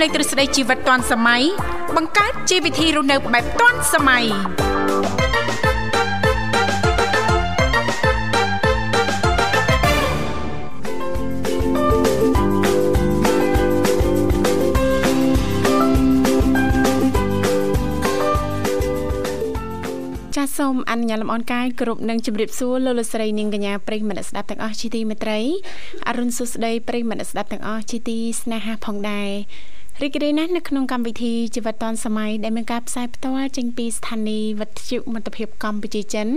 លេងទ្រឹស្ដីជីវិតឌွန်សម័យបង្កើតជីវវិធីរស់នៅបែបឌွန်សម័យចាសសូមអនុញ្ញាតលំអរកាយគ្រប់នឹងជម្រាបសួរលោកលោកស្រីនាងកញ្ញាប្រិយមិត្តស្ដាប់ទាំងអស់ជាទីមេត្រីអរុនសុស្ដីប្រិយមិត្តស្ដាប់ទាំងអស់ជាទីស្នេហាផងដែរ រីករាយណាស់នៅក្នុងកម្មវិធីជីវិតឌွန်សម័យដែលមានការផ្សាយផ្ទាល់ចេញពីស្ថានីយ៍វិទ្យុមិត្តភាពកម្ពុជាចិន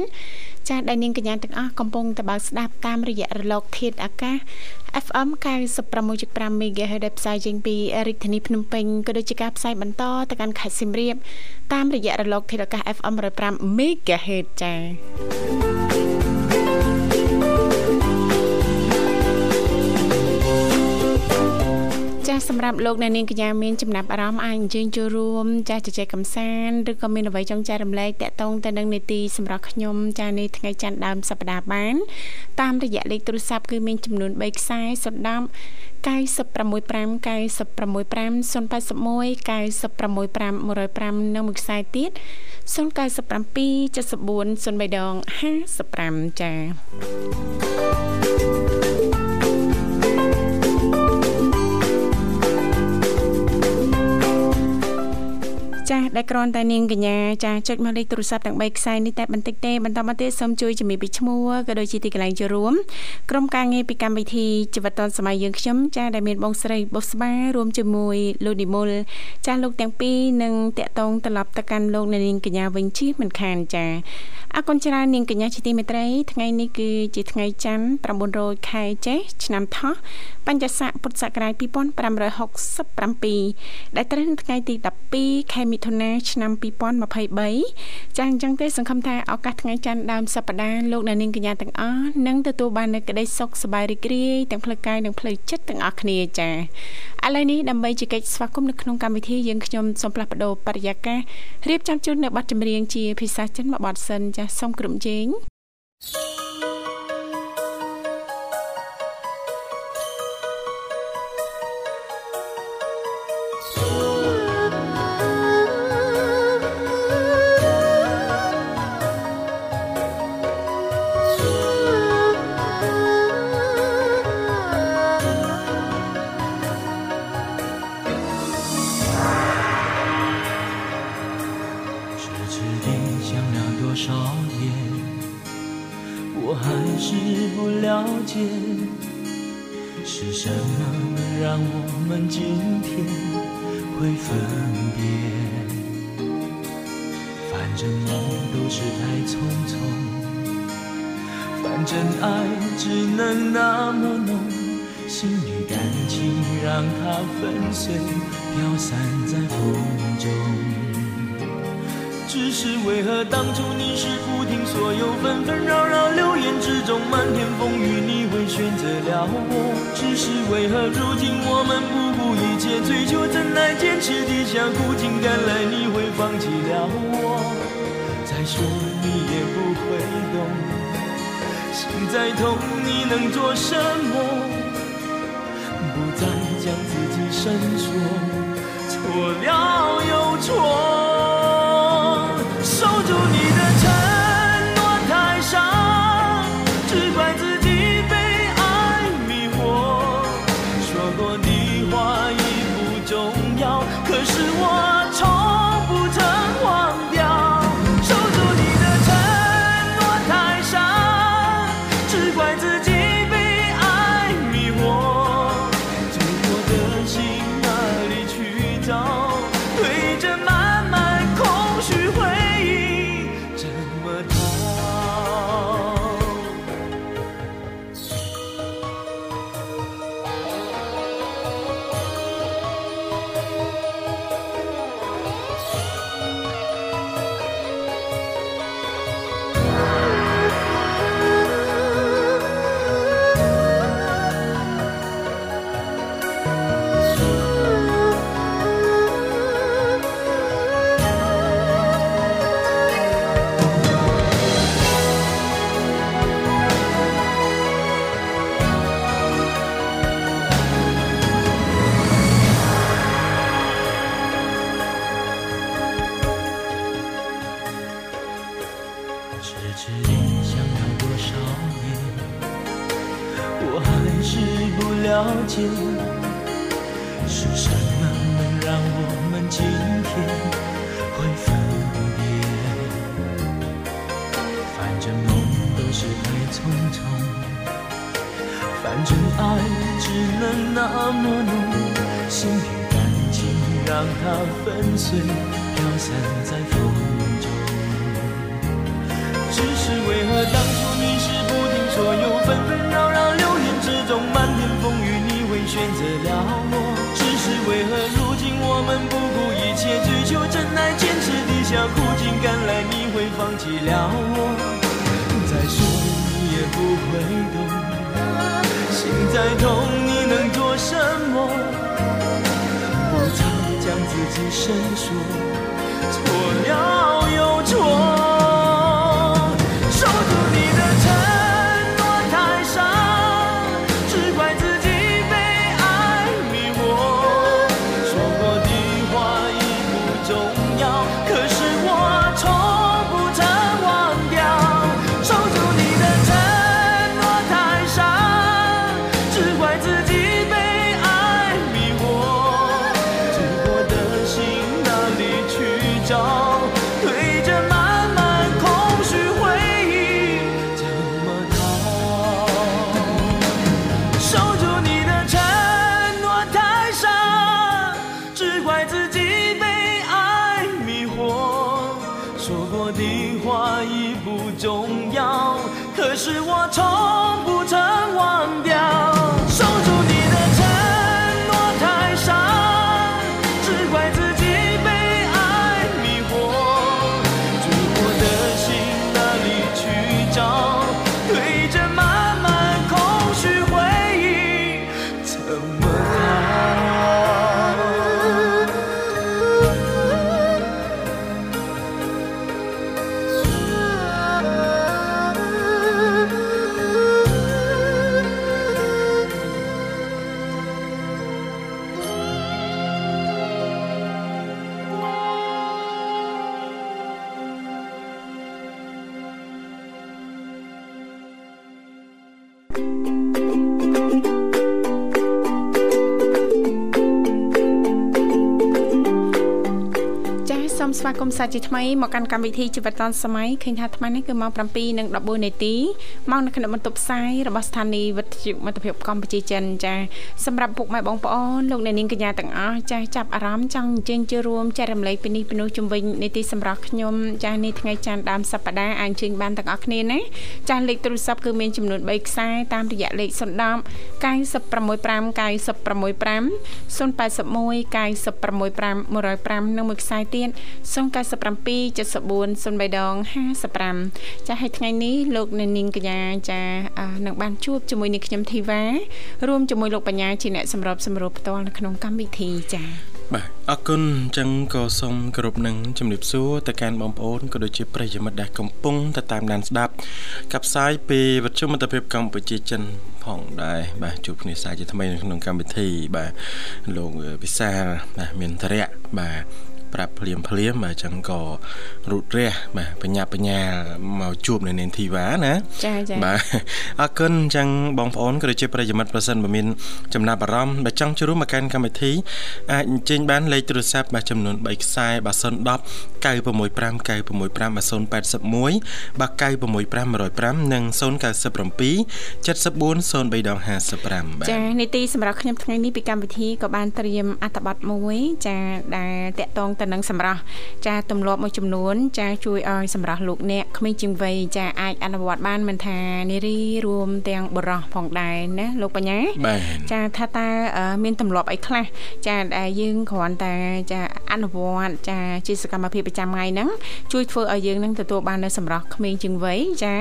ចាស់ដែលនាងកញ្ញាទាំងអស់កំពុងតបស្ដាប់តាមរយៈរលក ធាតុអាកាស FM 96.5 MHz ដែលផ្សាយចេញពីរាជធានីភ្នំពេញក៏ដូចជាការផ្សាយបន្តទៅកាន់ខេត្តសៀមរាបតាមរយៈរលកធាតុអាកាស FM 105 MHz ចា៎ ស់សម្រាប់លោកអ្នកនាងកញ្ញាមានចំណាប់អារម្មណ៍អាចអញ្ជើញចូលរួមចាស់ជជែកកម្សាន្តឬក៏មានអ្វីចង់ចែករំលែកតាក់ទងទៅនឹងនីតិសម្រាប់ខ្ញុំចាស់នេះថ្ងៃច័ន្ទដើមសប្តាហ៍បានតាមរយៈលេខទូរស័ព្ទគឺមានចំនួន3ខ្សែសុទ្ធ10 965 965 081 965 105និងមួយខ្សែទៀត097 74 03ដង55ចា៎ ចាស់ ដែលគ្រាន់តែនាងកញ្ញាចាស់ចុចមកលេខទូរស័ព្ទទាំង3ខ្សែនេះតែបន្តិចទេបន្តមកទៀតសូមជួយជំរាបពីឈ្មោះក៏ដូចជាទីកន្លែងចូលរួមក្រុមការងារពីកម្មវិធីជីវិតឌុនសម័យយើងខ្ញុំចាស់ដែលមានបងស្រីបុស្បារួមជាមួយលោកនិមលចាស់លោកទាំងពីរនឹងតាក់ទងត្រឡប់ទៅកាន់លោកនាងកញ្ញាវិញជិះមិនខានចាស់អរគុណច្រើននាងកញ្ញាជាទីមេត្រីថ្ងៃនេះគឺជាថ្ងៃច័ន្ទ900ខែចេសឆ្នាំថោះបញ្ញស័កពុទ្ធសករាជ2567ដែលត្រូវនៅថ្ងៃទី12ខែមិថុនាឆ្នាំ2023ចា៎អញ្ចឹងទេសង្ឃឹមថាឱកាសថ្ងៃច័ន្ទដើមសប្តាហ៍លោកអ្នកនាងកញ្ញាទាំងអស់នឹងទទួលបាននូវក្តីសុខសប្បាយរីករាយទាំងផ្លូវកាយនិងផ្លូវចិត្តទាំងអស់គ្នាចា៎ឥឡូវនេះដើម្បីជែកស្វាគមន៍នៅក្នុងកម្មវិធីយើងខ្ញុំសូមផ្លាស់ប្ដូរបរិយាកាសរៀបចំជូននៅប័ណ្ណចម្រៀងជាភាសាចិនមួយប័ណ្ណសិនចា៎សូមក្រុមជេង thank you 什么？不再将自己深锁错了又错。了解，是什么能让我们今天会分别？反正梦都是太匆匆，反正爱只能那么浓，心与感情让它粉碎，飘散在风中。只是为何当初你是不听所有纷纷选择了我？只是为何如今我们不顾一切追求真爱，坚持地下苦尽甘来，你会放弃了我？再说你也不会懂，心再痛你能做什么？不曾将自己深锁，错了又错。 ស្វាគមន៍សាជាថ្មីមកកាន់កម្មវិធីជីវិតឌុនសម័យឃើញថាអាត្មានេះគឺម៉ោង7:14នាទីមកនៅក្នុងបន្ទប់ផ្សាយរបស់ស្ថានីយ៍វិទ្យុមិត្តភាពកម្ពុជាចិនចាសម្រាប់ពុកម៉ែបងប្អូនលោកអ្នកនាងកញ្ញាទាំងអស់ចាចាប់អារម្មណ៍ចង់អញ្ជើញចូលរួមចែករំលែកពីនេះពីនោះជំវិញនីតិសម្រាប់ខ្ញុំចានេះថ្ងៃច័ន្ទដើមសប្តាហ៍អាចអញ្ជើញបានទាំងអស់គ្នាណាចាលេខទូរស័ព្ទគឺមានចំនួន3ខ្សែតាមរយៈលេខ010 965 965 081 965 105និងមួយខ្សែទៀត097 74 03ដង55ចាស់ឲ្យថ្ងៃនេះលោកអ្នកនាងកញ្ញាចានឹងបានជួបជាមួយនឹងខ្ញុំធីវ៉ារួមជាមួយលោកបញ្ញាជាអ្នកសម្របសម្រួលផ្ទាល់នៅក្នុងកម្មវិធីចាបាទអរគុណអញ្ចឹងក៏សូមគោរពនឹងជំរាបសួរទៅកាន់បងប្អូនក៏ដូចជាប្រិយមិត្តដែលកំពុងទៅតាមដានស្ដាប់កັບផ្សាយពីវិទ្យុមិត្តភាពកម្ពុជាចិនផងដែរបាទជួបគ្នាសាជាថ្មីនៅក្នុងកម្មវិធីបាទលោកវិសាលបាទមានធរៈបាទ ប្រាប់ភ្លាមភ្លាមបាទអញ្ចឹងក៏រូតរះបាទបញ្ញាបញ្ញាមកជួបនៅនាងធីវ៉ាណាចាចាបាទអរគុណអញ្ចឹងបងប្អូនក៏ដូចជាប្រិយមិត្តប្រសិនបើមានចំណាប់អារម្មណ៍បើចង់ចូលរួមមកកាន់កម្មវិធីអាចអញ្ជើញបានលេខទូរស័ព្ទបាទចំនួន3ខ្សែបាទ010 965 965 081បាទ965 105និង097 74 03ដង55បាទចានីតិសម្រាប់ខ្ញុំថ្ងៃនេះពីកម្មវិធីក៏បានត្រៀមអត្ថបទមួយចាដែលតកតងទៅនឹងសម្រាប់ចាទម្លាប់មួយចំនួន ចាជួយឲ្យសម្រាប់លោកអ្នកក្មេងជាងវ័យចាអាចអនុវត្តបានមិនថានារីរួមទាំងបរោះផងដែរណាលោកបញ្ញាចាថាតើមានទម្លាប់អីខ្លះចាដែលយើងគ្រាន់តែចាអនុវត្តចាជាសកម្មភាពប្រចាំថ្ងៃហ្នឹងជួយធ្វើឲ្យយើងនឹងទទួលបាននៅសម្រាប់ក្មេងជាងវ័យចា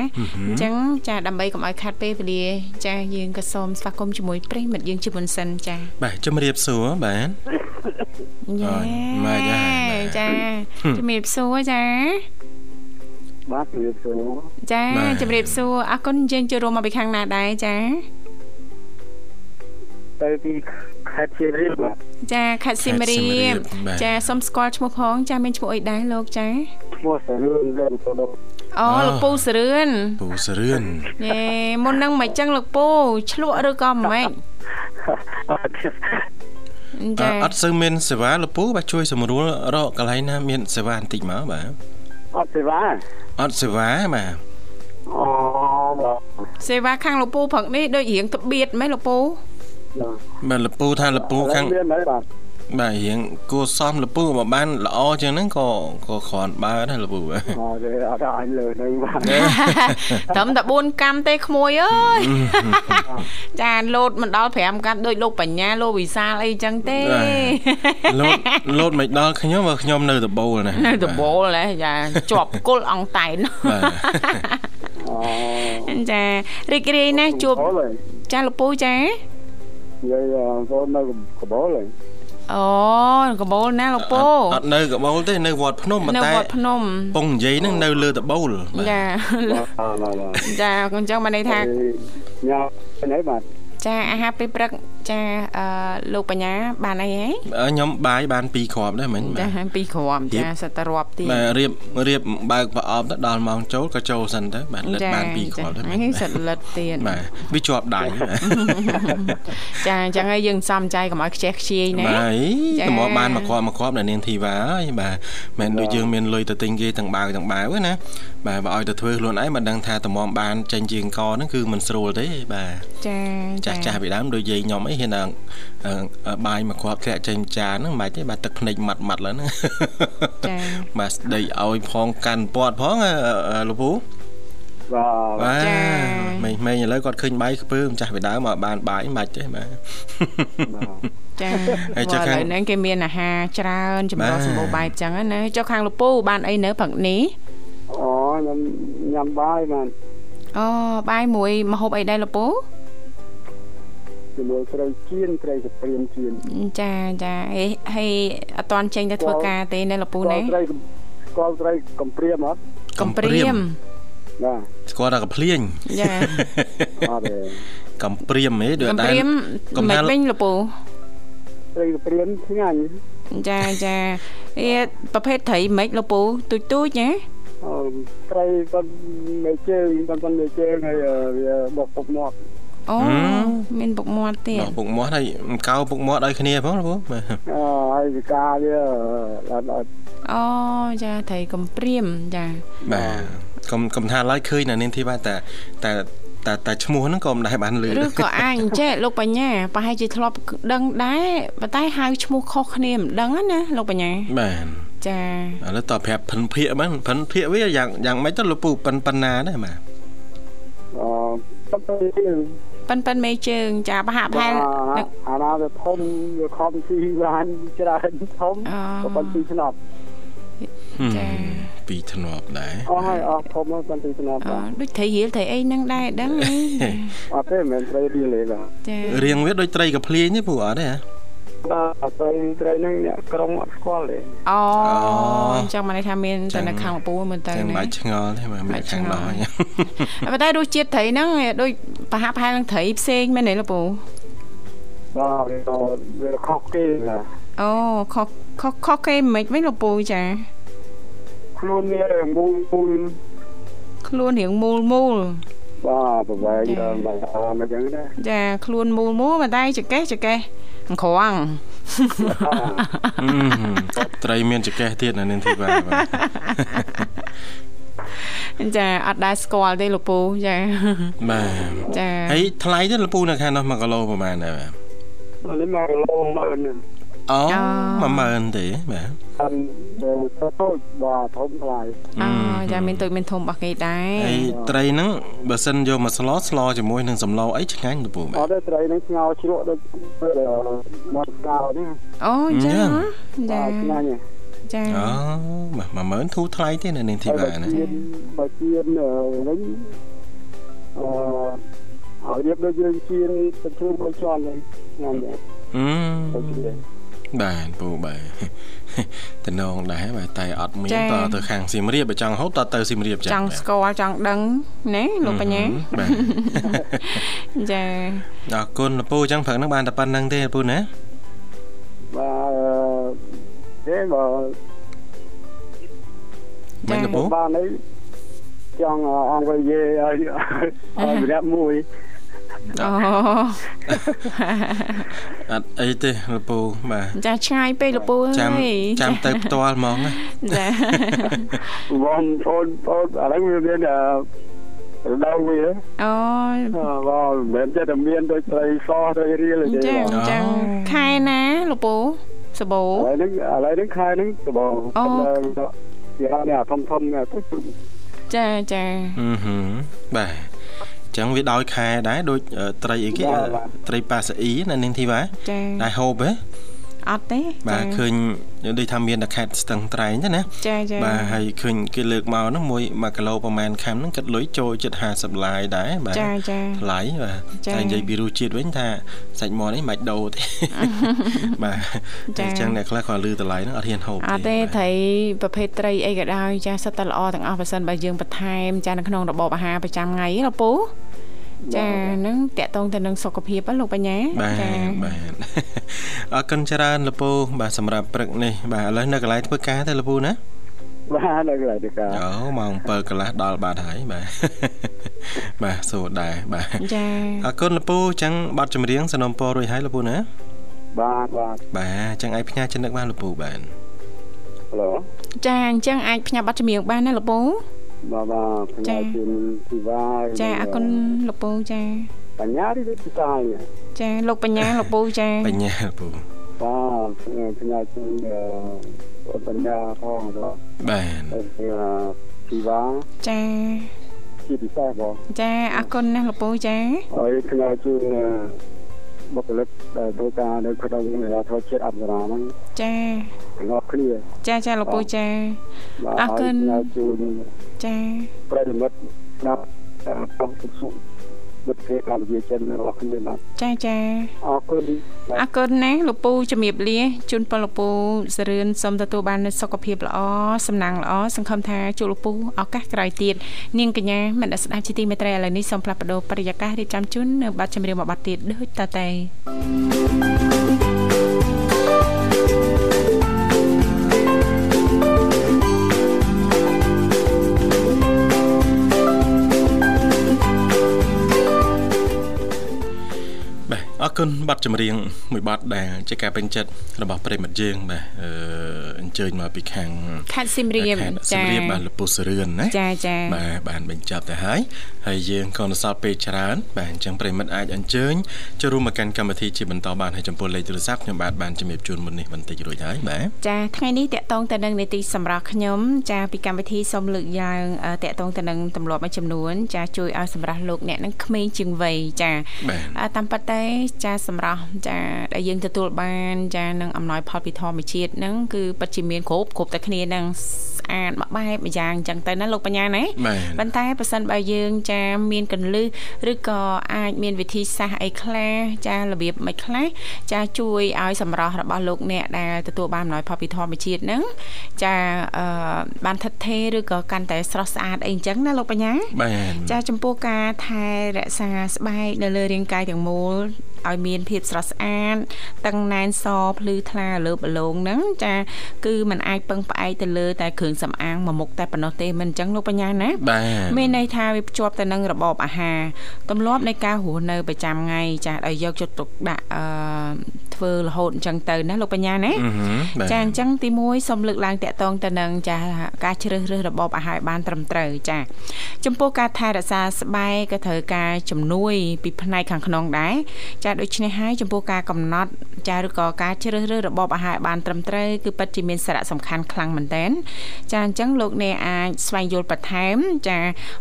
អញ្ចឹងចាដើម្បីកុំឲ្យខាត់ពេលវេលា ចាយើងក៏សូមស្វាគមន៍ជាមួយប្រិមិត្តយើងជាមុនសិនចាបាទជំរាបសួរបាទយ៉ាម៉េចដែរចាជំរាបសួរចាបាទជំរាបសួរចាជំរាបសួរអរគុណយើងចូលរួមមកពីខាងណាដែរចាទៅពីខេត្តសៀមរាបបាទចាខេត្តសៀមរាបចាសុំស្គាល់ឈ្មោះផង ចាមានឈ្មោះអីដែរលោកចាឈ្មោះសរឿនលែនតដអូលោកពូសរឿនពូសរឿនយេមុននឹងមិនចឹងលោកពូឆ្លក់ឬក៏មិនម៉េចអចា អត់សូវមានសេវាលោកពូបាទជួយសម្រួលរកកន្លែងណាមានសេវាបន្តិចមកបាទអត់សេវាអត់សេវាបាទអូបាទសេវាខាងលោកពូព្រឹកនេះដូចរៀងត្បៀតមែនលោកពូបាទលោកពូថាលោកពូខាងមានហើយបាទ បាទរៀងគួរសមលោកពូមកបានល្អជាងហ្នឹងក៏ក៏គ្រាន់បើដែរលោកពូបាទអត់ទេអត់ឲ្យលើនឹងបាទត្រឹមតែ4កម្មទេក្មួយអើយចាលោតមិនដល់5កម្មដូចលោកបញ្ញាលោកវិសាលអីចឹងទេលោតលោតមិនដល់ខ្ញុំបើខ្ញុំនៅដបូលណានៅដបូលហ៎ចាជាប់គល់អង្តែនបាទអូចារីករាយណាស់ជួបអូហើយចាលោកពូចានិយាយកូននៅកបោលហើយ អូកបូលណាលោកពូអត់នៅកបូលទេនៅវត្តភ្នំប៉ុនៅន្តែវត្តភ្នំពងនិយាយហ្នឹងនៅលើដបូលបាទចាបាទបាទបាទចាអញ្ចឹងបានន័យថាញ៉ាំទៅហើយបាទ ចាអាហារពេលព្រឹកចាអឺលោកបញ្ញាបានអីហ៎អឺខ្ញុំបាយបាន2គ្រាប់ដែរមិញបាទចាពីរគ្រាប់ចាសិតតែរាប់ទៀតបាទរៀបរៀបបើកប្រអប់ទៅដល់ម៉ោងចូលក៏ចូលសិនទៅបាទលិតបាន2គ្រាប់ដែរមិញនេះសិតលិតទៀតបាទវាជាប់ដៃបាទចាអញ្ចឹងហើយយើងសំចៃកុំឲ្យខ្ជះខ្ជាយណាបាទចា៎ទៅមកបានមកគ្រាប់មកគ្រាប់នៅនាងធីវ៉ាហើយបាទមិនដូចយើងមានលុយទៅទិញគេទាំងបាវទាំងបាវទេណាបាទបើឲ្យទៅធ្វើខ្លួនឯងមិនដឹងថាតម្រាំបានចេញជាងកហ្នឹងគឺមិនស្រួលទេបាទចាចាស់ចាស់ពីដើមដូចយាយខ្ញុំអីហ៊ានដល់អឺអឺបាយមកគ្រាប់ធ្លាក់ចេញចានហ្នឹងមិនបាច់ទេបាទទឹកភ្នែកម៉ាត់ម៉ាត់ឡើយហ្នឹងចាបាទស្ដីឲ្យផងកាន់ពាត់ផងអឺអឺលោកពូបាទបាទមេមេឥឡូវគាត់ឃើញបាយខ្ពើម្ចាស់ពីដើមមកបានបាយមិនបាច់ទេបាទចាហើយចុះឥខាងឡូវហ្នឹងគេមានអាហារច្រើនចម្រុះបាទសម្បូរបែបអញ្ចឹងណាចុះខាងលោកពូបានអីនៅព្រឹកនេះ អូខ្ញុំញ៉ាំបាយបាទអូបាយមួយម្ហូបអីដែរលោកពូជាមួយត្រីជៀនត្រីសព្រាមជៀនចាចាហេហើយអត់តន់ចេញទៅធ្វើការទេណាលោកពូណាត្រីស្គាល់ត្រីកំព្រាមអត់កំព្រាមបាទស្គាល់តែកំភ្លៀងចាអត់ទេកំព្រាមហ៎ដូចកំដែព្រាមកំមិនថាវិញលោកពូត្រីកំព្រាមឆ្ងាញ់ចាចាអេប្រភេទត្រីមិនលោកពូទូចទូចណាអូ ត្រីគាត់មេជើងគាត់គាត់មេជើងហើយវាបុកពុកមាត់អូមានពុកមាត់ទៀតដល់ពុកមាត់ហើយកៅពុកមាត់ឲ្យគ្នាផងលោកពូបាទអឺហើយវិការវាអត់អត់អូចាត្រីកំព្រាមចាបាទកុំកុំថាឡើយឃើញនៅនាងធីវ៉ាតែតែតែតែឈ្មោះហ្នឹងក៏មិនដែរបានលឺឬក៏អាចអញ្ចេះលោកបញ្ញាប្រហែលជាធ្លាប់ដឹងដែរប៉ុន្តែហៅឈ្មោះខុសគ្នាមិនដឹងណាលោកបញ្ញាបាទ ចាឥឡូវតប្រាប់ភិនភាកបានភិនភាកវាយ៉ាងយ៉ាងម៉េចទៅលោកពូប៉ុនប៉ុណ្ណាដែរបាទអឺទៅទៅប៉ិនប៉ិនមេជើងចាប្រហាក់ប្រហែលនឹកអាណាវាធំវាខំស៊ីបានច្រើនធំអូក៏ប៉ុន្តែឆ្នប់ចាពីធ្នាប់ដែរអស់ហើយអស់ធំហើយប៉ុន្តែឆ្នប់អូបាទដូចត្រីរៀលត្រីអីហ្នឹងដែរដឹងហីអត់ទេមិនមែនត្រីរៀលទេបាទចារៀងវាដូចត្រីកាភ្លាញទេពូអត់ទេហ៎ បាទត្រីត្រីហ្នឹងអ្នកក្រុងអត់ស្គាល់ទេអូអូអញ្ចឹងមកន័យថាមានចឹតែងនៅខាងលពូមើលទៅចឹងណាបាច់ឆ្ងល់ទេបាទមានខាងដោះហ្នឹងប៉ុន្តែរសជាតិត្រីហ្នឹងដូចប្រហាក់ប្រហែលនឹងត្រីផ្សេងមែនទេលោកពូបាទវាវាខុសគេណាអូខុសខុសខុសគេមិនវិញលោកពូចាខ្លួនវាមូលមូលខ្លួនរៀងមូលមូលបាទប្រវែងដល់បាទអមអញ្ចឹងណាចាខ្លួនមូលមូលប៉ុន្តែចកេះចកេះអង្ក្រងអឺត្រីមានចកេះទៀតនៅនាងធីវ៉ាបាទចាអត់ដែរស្គាល់ទេលោកពូចាបាទចាហើយថ្លៃទេលោកពូនៅខាងនោះ1គីឡូប្រហែលដែរបាទនេះមកគីឡូមើលនេះ អូ10000ទេបាទតាមទៅទៅបាទធំថ្លៃអូចាមានទូចមានធំរបស់គេដែរហើយត្រីហ្នឹងបើសិនយកមកស្លស្លជាមួយនឹងសម្លអីឆ្ងាញ់លោកពូបាទអត់ទេត្រីហ្នឹងស្ងោជ្រក់ដូចមកស្កោនេះអូអញ្ចឹងចាបាទឆ្ងាញ់ចាអូបាទ10000ធូរថ្លៃទេនៅនាងធីហើយវ៉ាបើណាជៀនបើជៀនវិញអឺឲ្យរៀបដូចយើងជៀនទៅធ្វើមួយជាន់ហ្នឹងខ្ញុំដែរអឺទៅជៀន បាទពូបាទតំណងដែរបាទតែអត់មានតទៅខាងសៀមរាបបើចង់ហូបតទៅសៀមរាបចចាង់ស្គាល់ចង់ដឹងណាលោកបញ្ញាបាទចាអរគុណលោកពូអញ្ចឹងព្រឹកហ្នឹងបានតែប៉ុណ្្នឹងទេលោកពូណាបាទទេបើមិនលោកពូបានអីបាទបាទបាទបាទបាទបាទបាទចង់អង្គវិយេឲ្យឲ្យម្នាក់មួយ អូអត់អីទេលពូបាទចាឆ្ងាយពេកលោកពូអើយចាំចាំទៅផ្ទាល់ហ្មងណាចាបងប្អូនបងឥឡូវវាមានអឺរដូវវាអូបងមិនមែនចេះតែមានដូចស្រីសដូចរៀលទេចាបងចាខែណាលោកពូសបោឥឡូវហ្នឹងឥឡូវហ្នឹងខែហ្នឹងក៏បងអូគេហៅនេះអាធំធំនេះទៅចាចាអឺហឺបាទអញ្ចឹងវាដោយខែដែរដូចអឺត្រីអីគេអឺត្រីប៉ាសាអ៊ីណានាងធីវ៉ាចាដែរហូបហ៎អត់ទេបាទឃើញដូចថាមានតែខេត្តស្ទឹងត្រែងទេណាចាចាបាទហើយឃើញគេលើកមកហ្នឹងមួយ1គីឡូប្រហែលខាំហ្នឹងគិតលុយចូលចិត្ត50ឡាយដែរបាទចាចាថ្លៃបាទចា៎តែនិយាយពីរសជាតិវិញថាសាច់មាន់នេះមិនដូរទេបាទចា៎អញ្ចឹងអ្នកខ្លះគាត់លឺតម្លៃហ្នឹងអត់ហ៊ានហូបអត់ទេបាទត្រីប្រភេទត្រីអីក៏ដោយចាសិតតែល្អទាំងអស់បើសិនបើយើងបន្ថែមចានៅក្នុងរបបអាហារប្រចាំថ្ងៃណាពូ ចាហ្នឹងតកតងទៅនឹងសុខភាពហ៎លោកបញ្ញាបាទចាបាទអរគុណច្រើនលពូបាទសម្រាប់ព្រឹកនេះបាទឥឡូវនៅកន្លែងធ្វើការទេលពូណាបាទនៅកន្លែងទៅការអូម៉ោង7កន្លះដល់បាត់ហើយបាទបាទសួរដែរបាទចាអរគុណលពូអញ្ចឹងប័ណ្ណចម្រៀងสนំពររួចហើយលពូណាបាទបាទបាទអញ្ចឹងឯងផ្ញើចំណឹកបានលពូបាទហឡូចាអញ្ចឹងអាចផ្ញើប័ណ្ណចម្រៀងបានណាលោកពូបាទ បាទផ្នែកជូនទីវ៉ាចាអរគុណលោកពូចាបញ្ញាទីវិទ្យាយចាលោកបញ្ញាលោកពូចាបញ្ញាលពូបាទផ្នែកជូនអឺបញ្ញាផងបាទបាទទីវ៉ាចាជាពិសេសបងចាអរគុណណាស់លោកពូចាហើយផ្នែកជូន បុគ្គលិកដែលធ្វើការនៅក្នុងវិទ្យាធម៌ជាតិអប្សរាហ្នឹងចាទាំងអស់គ្នាចាចាលោកពូចាបាទអរគុណផ្នែកជូនចាប្រិយមិត្តស្ដាប់តាមសុខសុខ មិត្តភ័ក្តិកម្ពុជាចិនរបស់គ្នាបាទចាចាអរគុណបាទអរគុណណាស់លោកពូជំរាបលាជូនពរលោកពូសរឿនសូមទទួលបាននូវសុខភាពល្អសំណាងល្អសង្ឃឹមថាជួបលោកពូឱកាសក្រោយទៀតនាងកញ្ញាមិនដែលស្ដាប់ជាទីមេត្រីឥឡូវនេះសូមផ្លាស់ប្ដូរបរិយាកាសរៀបចំជូននៅប័ណ្ណចម្រៀងមួយប័ណ្ណទៀតដូចតទៅ គុណប័ណ្ណចម្រៀងមួយប័ណ្ណដែលជាការពេញចិត្តរបស់ប្រិមិត្តយើងបាទអឺអញ្ជើញមកពីខាងខេត្តសៀមរាបខេត្តសៀមរាបបាទលពូសរឿនណាចាចាបាទបានបញ្ចប់ទៅហើយហើយយើងក៏នៅសល់ពេលច្រើនបាទអញ្ចឹងប្រិមិត្តអាចអញ្ជើញចូលរួមមកកាន់កម្មវិធីជាបន្តបានហើយចំពោះលេខទូរស័ព្ទខ្ញុំបាទបានជំរាបជូនមុននេះបន្តិចរួចហើយបាទចាថ្ងៃនេះតកតងទៅនឹងនីតិសម្រាប់ខ្ញុំចាពីកម្មវិធីសូមលើកយ៉ាងអឺតកតងទៅនឹងទម្លាប់មួយចំនួន ចាជួយឲ្យសម្រាប់លោកអ្នកនឹងក្មេងជាងវ័យចាបាទអ่าតាមពិតតែចាសម្រាប់ចាដែលយើងទទួលបានចានឹងអំណោយផលពីធម្មជាតិហ្នឹងគឺពិតជាមានគ្រប់គ្រប់តែគ្នានឹងស្អាតមួយបែបមួយយ៉ាងអញ្ចឹងទៅណាលោកបញ្ញាណាបាទប៉ុន្តែប្រសិនបើយើងចាមានកលឹះឬក៏អាចមានវិធីសាស្ត្រអីខ្លះចារបៀបមិនខ្លះចាជួយឲ្យសម្រស់របស់លោកអ្នកដែលទទួលបានអំណោយផលពីធម្មជាតិហ្នឹងចាអឺបានថិតថេរឬក៏កាន់តែស្រស់ស្អាតអីអញ្ចឹងណាលោកបញ្ញាបាទចាចំពោះការថែរក្សាស្បែកនៅលើរាងកាយទាំងមូល ឲ្យមានភាពស្រស់ស្អាតតឹងណែនសភ្លឺថ្លាលើបលោងហ្នឹងចាគឺมันអាចពឹងផ្អែកទៅលើតែគ្រឿងសម្អាងមួយមុខតែប៉ុណ្ណោះទេមិនអញ្ចឹងលោកបញ្ញាណាបាទមានន័យថាវាភ្ជាប់ទៅនឹងរបបអាហារទម្លាប់នៃការរស់នៅប្រចាំថ្ងៃចាឲ្យយកចិត្តទុកដាក់អឺធ្វើរហូតអញ្ចឹងទៅណាលោកបញ្ញាណាអឺហឺបាទចាអញ្ចឹងទី1សូមលើកឡើងតាក់ទងទៅនឹងចាការជ្រើសរើសរបបអាហារឲ្យបានត្រឹមត្រូវចាចំពោះការថែរក្សាស្បែកក៏ត្រូវការជំនួយពីផ្នែកខាងក្នុងដែរចាដូច្នេះហើយចំពោះការកំណត់ចាឬក៏ការជ្រើសរើសរបបអាហារឲ្យបានត្រឹមត្រូវគឺពិតជាមានសារៈសំខាន់ខ្លាំងមែនទែនចាអញ្ចឹងលោកអ្នកអាចស្វែងយល់បន្ថែមចា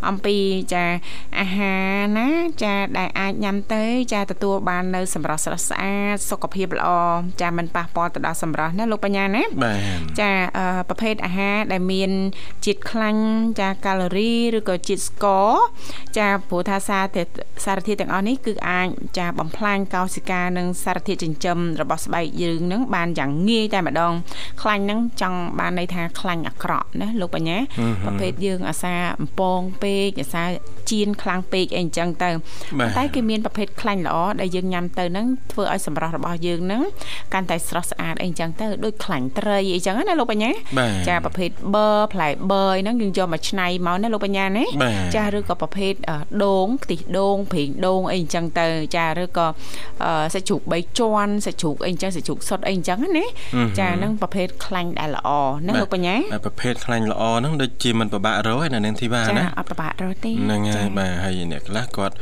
អំពីចាអាហារណាចាដែលអាចញ៉ាំទៅចាទទួលបាននៅសម្រស់ស្រស់ស្អាតសុខភាពល្អចាមិនប៉ះពាល់ទៅដល់សម្រស់ណាលោកបញ្ញាណាបាទចាអឺប្រភេទអាហារដែលមានជាតិខ្លាញ់ចាកាឡូរីឬក៏ជាតិស្ករចាព្រោះថាសារធាតុសារធាតុទាំងអស់នេះគឺអាចចាបំផ្លាញញ់កោសិកានិងសារធាតុចិញ្ចឹមរបស់ស្បែកយើងនឹងបានយ៉ាងងាយតែម្ដង ខ្លាញ់ហ្នឹងចង់បានន័យថាខ្លាញ់អាក្រក់ណាលោកបញ្ញាប្រភេទយើងអាសាអំពងពេកអាសាជៀនខ្លាំងពេកអីអញ្ចឹងទៅតែគេមានប្រភេទខ្លាញ់ល្អដែលយើងញ៉ាំទៅហ្នឹងធ្វើឲ្យសម្រស់របស់យើងហ្នឹងកាន់តែស្រស់ស្អាតអីអញ្ចឹងទៅដូចខ្លាញ់ត្រីអីចឹងណាលោកបញ្ញាចាប្រភេទបឺផ្លែបឺហ្នឹងយើងយកមកឆ្នៃមកណាលោកបញ្ញាណាចាឬក៏ប្រភេទដូងខ្ទិះដូងប្រេងដូងអីអញ្ចឹងទៅចាឬក៏សាច់ជ្រូក3ជាន់សាច់ជ្រូកអីអញ្ចឹងសាច់ជ្រូកសុទ្ធអីអញ្ចឹងណាចាហ្នឹងប្រភេទខ្លាញ់ដែលល្អណាលោកបញ្ញាប្រភេទខ្លាញ់ល្អហ្នឹងដូចជាមិនពិបាករកឯណានាងធីវ៉ាណាចាអត់ពិបាករកទេហ្នឹងហើយបាទហើយអ្នកខ្លះគាត់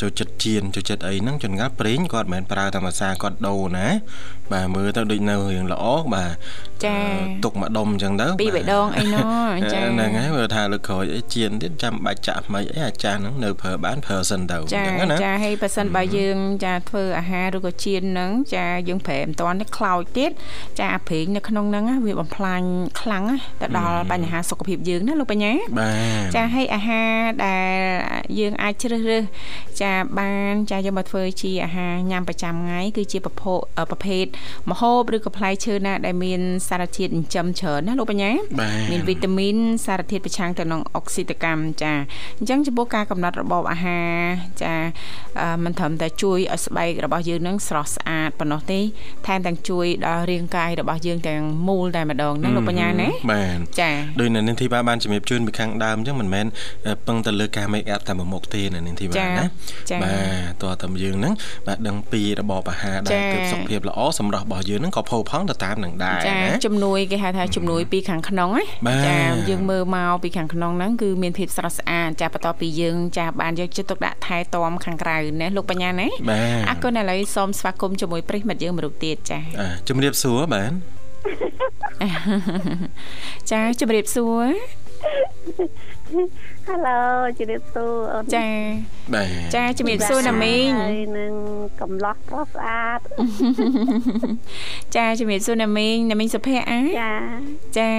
ចូលចិត្តជៀនចូលចិត្តអីហ្នឹងចង្កាត់ប្រេងគាត់មិនមែនប្រើធម្មតាគាត់ដូរណា បាទមើលទៅដូចនៅរឿងល្អបាទចាទុកមួយដុំអញ្ចឹងទៅពីរបីដងអីណោះចាហ្នឹងហើយមើលថាលើក្រោយអីជៀនទៀតចាំបាច់ចាក់ថ្មីអីអាចារ្យហ្នឹងនៅប្រើបានប្រើសិនទៅអញ្ចឹងណាចាហើយបើសិនបើយើងចាធ្វើអាហារឬក៏ជៀនហ្នឹងចាយើងប្រែមិនតាន់នេះខ្លោចទៀតចាអាប្រេងនៅក្នុងហ្នឹងវាបំផ្លាញខ្លាំងទៅដល់បញ្ហាសុខភាពយើងណាលោកបញ្ញាបាទចាហើយអាហារដែលយើងអាចជ្រើសរើសចាបានចាយកមកធ្វើជាអាហារញ៉ាំប្រចាំថ្ងៃគឺជាប្រភេទប្រភេទម្ហូបឬក៏ផ្លែឈើណាដែលមានសារធាតុចិញ្ចឹមច្រើនណាលោកបញ្ញាមានវីតាមីនសារធាតុប្រឆាំងទៅនឹងអុកស៊ីតកម្មចាអញ្ចឹងចំពោះការកំណត់របបអាហារចាមិនត្រឹមតែជួយឲ្យស្បែករបស់យើងនឹងស្រស់ស្អាតប៉ុណ្ណោះទេថែមទាំងជួយដល់រាងកាយរបស់យើងទាំងមូលតែម្ដងណាលោកបញ្ញាណាបាទចាដោយនៅនាងធីបាបានជំរាបជូនពីខាងដើមអញ្ចឹងមិនមែនពឹងទៅលើការ make up តែមួយមុខទេនៅនាងធីបាណាបាទតោះតែយើងហ្នឹងបាទដឹងពីរបបអាហារដែលគឺសុខភាពល្អសម្រាប់របស់យើងហ្នឹងក៏ផូរផង់ទៅតាមនឹងដែរណាចាជំនួយគេហៅថាជំនួយពីខាងក្នុងណាចាយើងមើលមកពីខាងក្នុងហ្នឹងគឺមានភាពស្រស់ស្អាតចាបន្ទាប់ពីយើងចាបានយកចិត្តទុកដាក់ថែទាំខាងក្រៅណាលោកបញ្ញាណាអរគុណឥឡូវសូមស្វាគមន៍ជាមួយប្រិមិត្តយើងមួយរូបទៀតចាជំរាបសួរបាទចាជំរាបសួរ Hello ជំរាបសួរអូនចាបាទចាជំរាបសួរណាមីងហើយនឹងកំឡោះប្រុសស្អាតចាជំរាបសួរណាមីងណាមីងសុភ័ក្រអាចាចា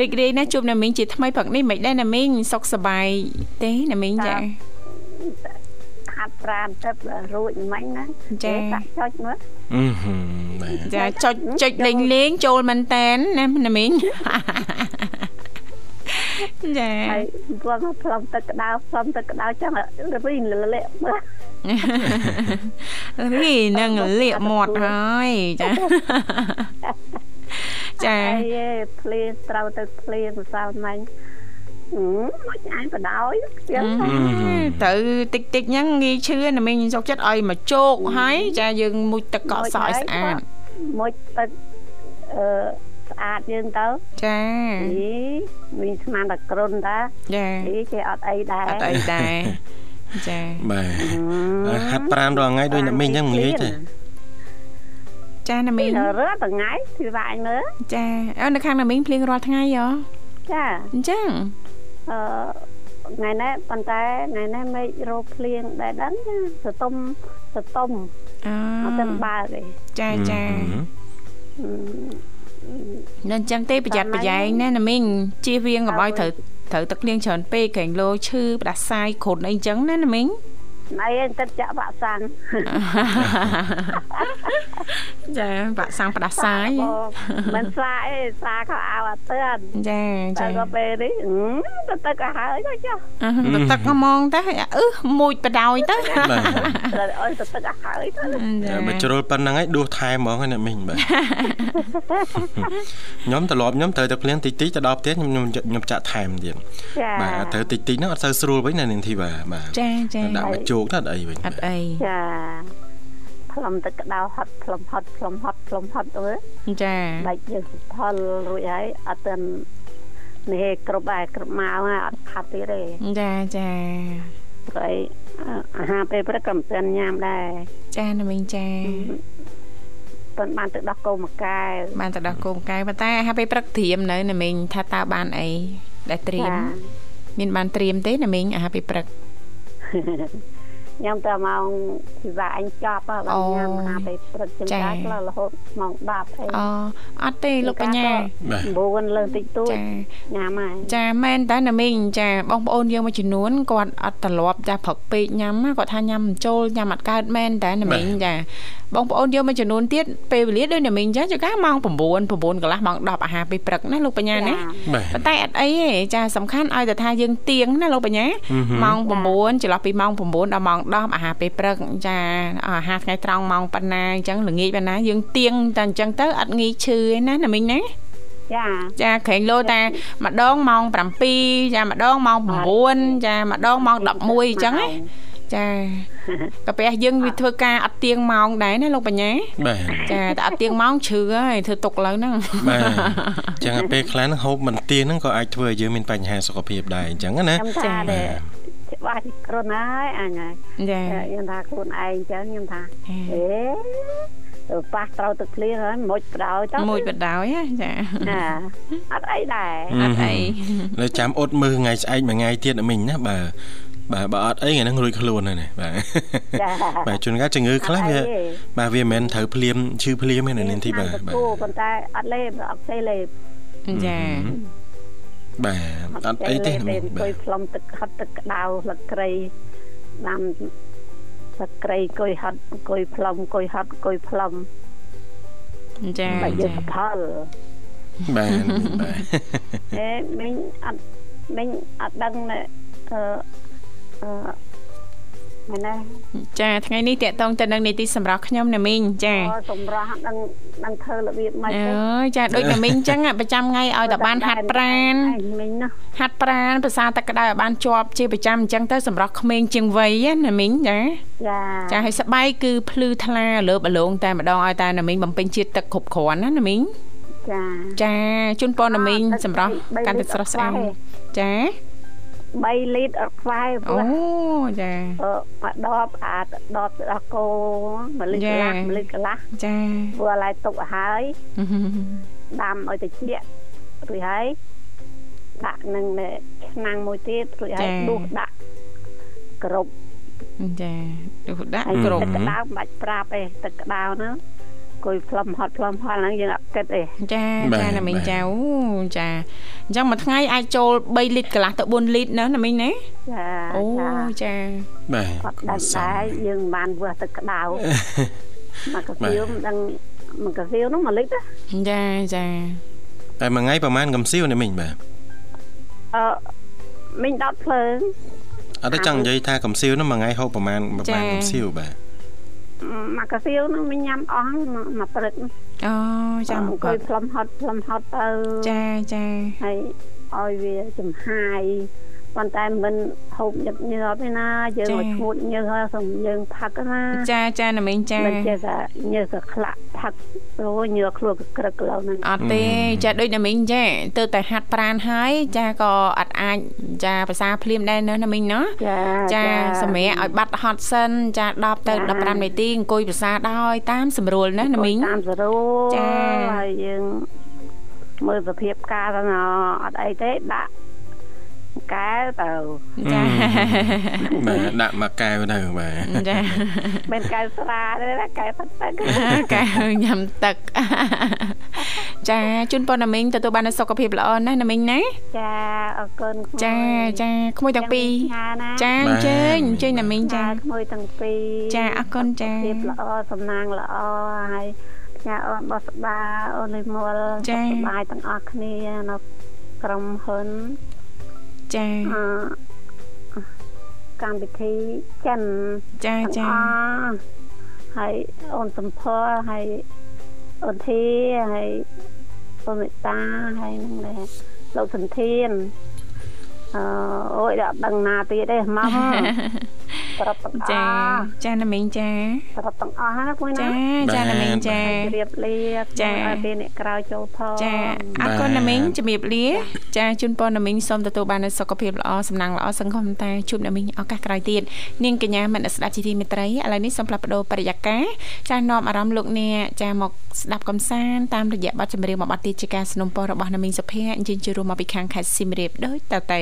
រីករាយណាស់ជួបណាមីងជាថ្មីព្រឹកនេះមិនដែរណាមីងសុខសប្បាយទេណាមីងចាហាត់ប្រានទឹករួចមិញណាចាសាក់ចុចមើលអឺបាទចាចុចចុចលេងលេងចូលមែនតែនណាណាមីង ចាហើយគាត់មកផ្លុំទឹកក្តៅផ្លុំទឹកក្តៅចឹងរីលលាក់មើលរីនឹងលាកមាត់ហើយចាចាហើយភ្លៀងត្រូវទៅភ្លៀងម្សិលមិញមកញ៉ាំបដោយចឹងទៅតិចតិចហ្នឹងងាយឈឺណាមីងសុកចិត្តឲ្យមកជោកហើយចាយើងមុជទឹកកកសឲ្យស្អាតមុជទឹកអឺ ស្អាតយើងទៅចាអីមានស្មានតែគ្រុនតាចាអីគេអត់អីដែរអត់អីដែរចាបាទហាត់ប្រានរាល់ថ្ងៃដូចអ្នកមីងអញ្ចឹងងាយទេចាណាមីងរាល់ថ្ងៃពីវាញមើលចាអើនៅខាងណាមីងភ្លៀងរាល់ថ្ងៃហ៎ចាអញ្ចឹងអឺថ្ងៃនេះប៉ុន្តែថ្ងៃនេះមេឃរោភ្លៀងដែរដឹងសតុំសតុំអឺអត់ទាន់បើកទេចាចា នៅអញ្ចឹងទេប្រយ័ត្នប្រយែងណាណាមីងជៀសវាងកុំឲ្យត្រូវត្រូវទឹកភ្លៀងច្រើនពេកក្រែងលោឈឺផ្ដាសាយគ្រុនអីអញ្ចឹងណាណាមីង ណៃទឹកចាក់វាក់សាំងចាវាក់សាំងផ្ដាសាយមិនសាអីសាខោអាវអត់ទឿនចាចាក៏ពេលនេះទៅទឹកក៏ហើយទៅចុះទៅទឹកហ្មងតាអឺមួយបដ ாய் ទៅត្រូវអើយទៅទឹកក៏ហើយទៅបើជ្រុលប៉ុណ្ណឹងហើយដួសថែហ្មងហ្នឹងមិញបាទខ្ញុំត្រឡប់ខ្ញុំត្រូវតែភ្លៀងតិចតិចទៅដល់ផ្ទះខ្ញុំខ្ញុំចាក់ថែមទៀតបាទត្រូវតិចតិចហ្នឹងអត់សូវស្រួលវិញណានាងធីបាទបាទចាចាដាក់មកជោគទៅអត់អីវិញអត់អីចាផ្លុំទឹកក្តៅហត់ផ្លុំហត់ផ្លុំហត់ផ្លុំហត់ទៅចាដាច់យើងផលរួចហើយអត់ទាន់នេះគ្រប់ហើយគ្រប់មកហើយអត់ខាត់ទៀតទេចាចាហើយអាហារពេលព្រឹកក៏មិនទាន់ញ៉ាំដែរចាណាមីងចាប៉ុន្តែបានទៅដោះគោមកកែបានទៅដោះគោមកកែប៉ុន្តែអាហារពេលព្រឹកត្រៀមនៅណាមីងថាតើបានអីដែលត្រៀមមានបានត្រៀមទេណាមីងអាហារពេលព្រឹក ញ៉ាំតែម៉ោងពិបាកអញចប់ហ៎បាទញ៉ាំអាហារពេលព្រឹកចឹងតែខ្លះរហូតម៉ោង10អីអូអត់ទេលោកបញ្ញាបាទ9លើតិចតួចចាញ៉ាំហើយចាមែនតើណាមីងចាបងប្អូនយើងមួយចំនួនគាត់អត់ត្រឡប់ចាព្រឹកពេកញ៉ាំណាគាត់ថាញ៉ាំមិនចូលញ៉ាំអត់កើតមែនតើណាមីងចាបងប្អូនយើងមួយចំនួនទៀតពេលវេលាដូចណាមីងអញ្ចឹងចុះកាម៉ោង9 9កន្លះម៉ោង10អាហារពេលព្រឹកណាលោកបញ្ញាណាបាទប៉ុន្តែអត់អីទេចាសំខាន់ឲ្យតែថាយើងទៀងណាលោកបញ្ញាហឹមម៉ោង9ចន្លោះពីម៉ោង9ដល់ម៉ោង10អាហារពេលព្រឹកចាអាហារថ្ងៃត្រង់ម៉ោងប៉ុណ្ណាអញ្ចឹងល្ងាចប៉ុណ្ណាយើងទៀងតែអញ្ចឹងទៅអត់ងាយឈឺទេណាណាមីងណាចាចាក្រែងលោតែម្ដងម៉ោង7ចាម្ដងម៉ោង9ចាម្ដងម៉ោង11អញ្ចឹងណា ចាកាពះយើងវាធ្វើការអត់ទៀងម៉ោងដែរណាលោកបញ្ញាបាទចាតែអត់ទៀងម៉ោងជ្រឺហើយធ្វើទុកឡើងហ្នឹងបាទអញ្ចឹងពេលខ្លះហ្នឹងហូបមិនទៀងហ្នឹងក៏អាចធ្វើឲ្យយើងមានបញ្ហាសុខភាពដែរអញ្ចឹងណាខ្ញុំថាដែរច្បាស់ទីខ្លួនហើយអញហើយចាខ្ញុំថាខ្លួនឯងអញ្ចឹងខ្ញុំថាអេទៅប៉ះត្រូវទឹកភ្លៀងហើយមុជបដ ாய் ទៅមួយបដោយណាចាណាអត់អីដែរអត់អីលើចាំអត់មើលថ្ងៃស្អែកមួយថ្ងៃទៀតណាមិញណាបាទ បាទបើអត់អីថ្ងៃហ្នឹងរួចខ្លួនហើយណាបាទចាបាទជួនកាលជំងឺខ្លះវាអត់អីទេបាទវាមិនមែនត្រូវភ្លាមឈឺភ្លាមទេណានាងធីបាទបាទគូប៉ុន្តែអត់លេបអត់ទេលេបចាបាទអត់អីទេណាមិញអង្គុបាយទផ្លុំទឹកហត់ទឹកក្តៅលឹកក្រៃដាំលឹកក្រៃអង្គុយហត់អង្គុយផ្លុំអង្គុយហត់អង្គុយផ្លុំចាបើយើងចាផលបាទបាទអេមិញអត់មិញអត់ដឹងណែអឺអឺ មែនទេចាថ្ងៃនេះតកតងទៅនឹងនីតិសម្រាប់ខ្ញុំណាមីងចាអូសម្រាប់ដឹងដឹងធ្វើរបៀបម៉េចអទេើយចាដូចណាមីងអញ្ចឹងอะប្រចាំថ្ងៃឲ្យតែបានហាត់ប្រានមិញណាហាត់ប្រានភាសាទឹកក្តៅឲ្យបានជាប់ជាប្រចាំអញ្ចឹងទៅសម្រាប់ក្មេងជាងវ័យណាមីងចាចាចាឲ្យស្បែកគឺភ្លឺថ្លាលើបអលងតែម្ដងឲ្យតែណាមីងបំពេញជាតិទឹកគ្រប់គ្រាន់ណាណាមីងចាចាជូនពរណាមីងសម្រាប់កាន់តែស្រស់ស្អាតចា 3លីត្រអត់ខ្វាយព្រោអូះចាអឺមកដបអាចដបដល់គោមួយលីត្រកន្លះមួយលីត្រកន្លះចាព្រោះឡើយទុកឲ្យហើយដាំឲ្យត្រជាក់រួចហើយដាក់នឹងនៅឆ្នាំងមួយទៀតរួចហើយដួសដាក់គ្រប់ចាដូចដាក់ហើយគ្រប់ទឹកក្តៅមិនបាច់ប្រាប់ទេទឹកក្តៅហ្នឹង អង្គុយផ្លុំហត់ផ្លុំហត់ហ្នឹងយើងអត់គិតទេចាចាណាមីងចាអូចាអញ្ចឹងមួយថ្ងៃអាចចូល3លីត្រកន្លះទៅ4លីត្រណាណាមីងណាចាអូចាចាបាទអត់ដឹងដែរយើងមិនបានវាស់ទឹកក្តៅមកកាហ្វៀមិនដឹងមកកាហ្វៀនោះ1លីត្រណាចាចាតែមួយថ្ងៃប្រហែលកំសៀវណាមិញបាទអឺមិញដុតភ្លើងអត់ទេចង់និយាយថាកំសៀវនោះមួយថ្ងៃហូបប្រហែលប្រហែលកំសៀវបាទ មកកាហ្វៀនោះមិញញ៉ាំអស់មកមកព្រឹកអូចាំអង្គុគាយត់ផ្លុំហត់ផ្លុំហត់ទៅចាចាហើយឲ្យវាចំហាយ ប៉ុន្តែមិនហូបញឹកញើបទេណាយើងឲ្យឈ្ងួតញើសហើយសូមយើងផឹកណាចាចាណាមីងចាមិនចេះថាញើសក៏ខ្លាក់ផឹកអូញើខ្លួនក៏ក្រឹកឡូវហ្នឹងអត់ទេចាដូចណាមីងចាទៅតែហាត់ប្រានហើយចាក៏អត់អាចចាភាសាភ្លាមដែរណាណាមីងណាចាចាសម្រាប់ឲ្យបាត់ហត់សិនចា10ទៅ15នាទីអង្គុយភាសាដោយតាមស្រួលណាណាមីងតាមសរួលចាហើយយើងមើលសភាពការទៅណាអត់អីទេដាក់ កែវទៅចាបាទដាក់មកកែវទៅបាទចាមិនកែវស្រាទេណាកែវទឹកទឹកកែញ៉ាំទឹកចាជូនពរណាមីងទទួលបាននូវសុខភាពល្អណាស់ណាមីងណាចាអរគុណក្មួយចាចាក្មួយទាំងពីរញ៉ាណាចាអញ្ជើញអញ្ជើញណាមីងចាចាក្មួយទាំងពីរចាអរគុណចាភាពល្អសំណាងល្អហើយផ្ញើអូនបោះស្បាអូនលីមលចាសុខសប្បាយទាំងអស់គ្នានៅក្រុមហ៊ុន ចាអឺកម្មវិធីចិនចាទាំងចាអស់ហើយអូនសំភរហើយអូនធីហើយអូនមេតាហើយនឹងដែរលោកសន្ធានអឺអូយអត់ដឹងណាទៀតទេមក ប្រាប់ទាំងអ ចា ស់ ចាណាមីងចា ប្រាប់ទាំងអស់ណាមួយណា ចាចាណាមីងចា ជម្រាបលា ចា ឲ្យពេលអ្នកក្រៅចូលផង ចាអរគុណណាមីងជំរាបលាចាជូនពរណាមីងសូមទទួលបាននូវសុខភាពល្អសំណាងល្អសង្ឃឹមតែជួបណាមីងឱកាសក្រោយទៀតនាងកញ្ញាមនស្សស្ដាប់ជីទីមេត្រីឥឡូវនេះសូមផ្លាស់ប្ដូរបរិយាកាសចានាំអារម្មណ៍លោកអ្នកចាមកស្ដាប់កំសាន្តតាមរយៈបទចម្រៀងមួយបទទៀតជាការสนับสนุนរបស់ណាមីងសុភ័ក្រអញ្ជើញជួបរួមមកពីខាងខេត្តសៀមរាបដូចតទៅ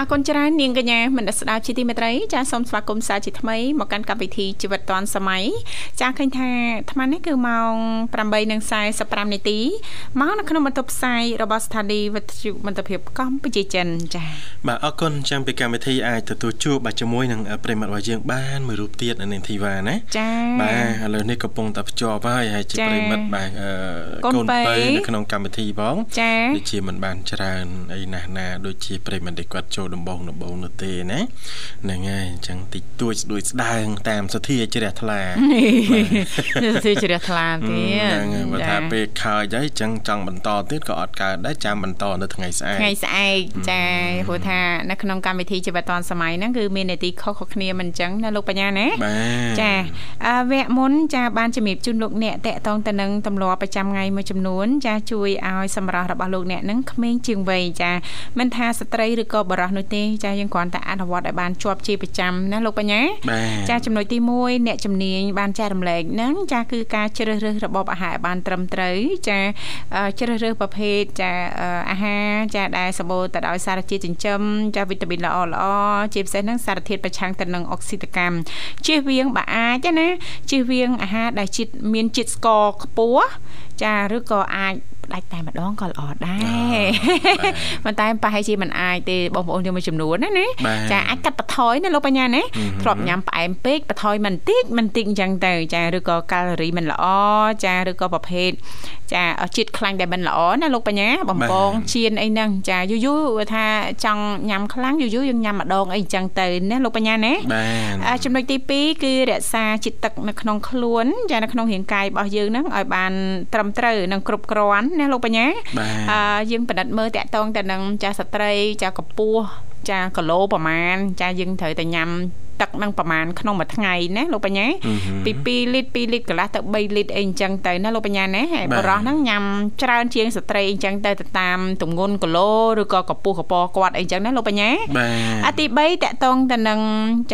អរគុណច្រើននាងកញ្ញាមនស្ដាប់ជាទីមេត្រីចាសូមស្វាគមន៍សាជាថ្មីមកកាន់កម្មវិធីជីវិតឌွန်សម័យចាឃើញថាអាត្មានេះគឺម៉ោង8:45នាទីមកនៅក្នុងបន្ទប់ផ្សាយរបស់ស្ថានីយ៍វិទ្យុមន្តភាពកម្ពុជាចិនចាបាទអរគុណចាំពីកម្មវិធីអាចទទួលជួបបាទជាមួយនឹងប្រិមត្តរបស់យើងបានមួយរូបទៀតនៅនាងធីវ៉ាណាចាបាទឥឡូវនេះកំពុងតែភ្ជាប់ហើយហើយជាចាប្រិមិត្តបាទអឺកូកូននពៅពៅនៅក្នុងកម្មវិធីផងចាដូចជាមិនបានច្រើនអីណាស់ណាដូចជាប្រិមិត្តដែលគាត់ចូលដំបងដំបងនោះទេណាហ្នឹងហើយអញ្ចឹងតិចតួចស្ដួយស្ដើងតាមសទ្ធាជ្រះថ្លានេះទៅជ្រះថ្លាទៀតហ្នឹងហើយបើថាពេលខើចហើយអញ្ចឹងចង់បន្តទៀតក៏អត់កើតដែរចាំបន្តនៅថ្ងៃស្អែកថ្ងៃស្អែកចាព្រោះថានៅក្នុងកម្មវិធីជីវិតឌွန်សម័យហ្នឹងគឺមាននីតិខុសៗគ្នាមិនអញ្ចឹងណាលោកបញ្ញាណាបាទចាអឺវគ្គមុនចាបានជំរាបជូនលោកអ្នកតកតងទៅនឹងទម្លាប់ប្រចាំថ្ងៃមួយចំនួន ចាជួយឲ្យសម្រាប់របស់លោកអ្នកនឹងក្មេងជាងវ័យចាមិនថាស្ត្រីឬក៏បុរសនោះទេចាយើងគ្រាន់តែអនុវត្តឲ្យបានជាប់ជាប្រចាំណាលោកបញ្ញាបាទចាចំណុចទី1អ្នកជំនាញបានចែករំលែកហ្នឹងចាគឺការជ្រើសរើសរបបអាហារឲ្យបានត្រឹមត្រូវចាអឺជ្រើសរើសប្រភេទចាអឺអាហារចាដែលសម្បូរទៅដោយសារជាតិចិញ្ចឹមចាវីតាមីនល្អល្អជាពិសេសហ្នឹងសារធាតុប្រឆាំងទៅនឹងអុកស៊ីតកម្មជៀសវាងបើអាចណាជៀសវាងអាហារដែលជាតិមានជាតិស្ករខ្ពស់ ចាឬក៏អាចផ្ដាច់តែម្ដងក៏ល្អដែរប៉ុន្តែប្រហែលជាមិនអាចទេបងប្អូនយើងមួយចំនួនណាណាបាទចាអាចកាត់បន្ថយណាលោកបញ្ញាណាហឹមធ្លាប់ញ៉ាំផ្អែមពេកបន្ថយមិនតិចមិនតិចអញ្ចឹងទៅចាឬក៏កាឡូរីមិនល្អចាឬក៏ប្រភេទ ចាជាតិខ្លាញ់ដែលមិនល្អណាលោកបញ្ញាបំពងជៀនអីហ្នឹងចាយូរយូរថាចង់ញ៉ាំខ្លាំងយូរយូរយើងញ៉ាំម្ដងអីអញ្ចឹងទៅណាលោកបញ្ញាណាបាទអាចំណុចទី2គឺរក្សាជាតិទឹកនៅក្នុងខ្លួនចានៅក្នុងរាងកាយរបស់យើងហ្នឹងឲ្យបានត្រឹមត្រូវនិងគ្រប់គ្រាន់ណាលោកបញ្ញាបាទអឺយើងពិនិត្យមើលតាក់ទងទៅនឹងចាស្ត្រីចាកម្ពស់ចាគីឡូប្រមាណចាយើងត្រូវតែញ៉ាំ ទឹកនឹងប្រមាណក្នុងមួយថ្ងៃណាលោកបញ្ញាហឹមហឹមពី2លីត្រ2លីត្រកន្លះទៅ3លីត្រអីអញ្ចឹងទៅណាលោកបញ្ញាណាហើយបាទបរោះហ្នឹងញ៉ាំច្រើនជាងស្ត្រីអញ្ចឹងទៅទៅតាមទម្ងន់គីឡូឬក៏កម្ពស់កពគាត់អីអញ្ចឹងណាលោកបញ្ញាបាទអាទី3តកតងទៅនឹង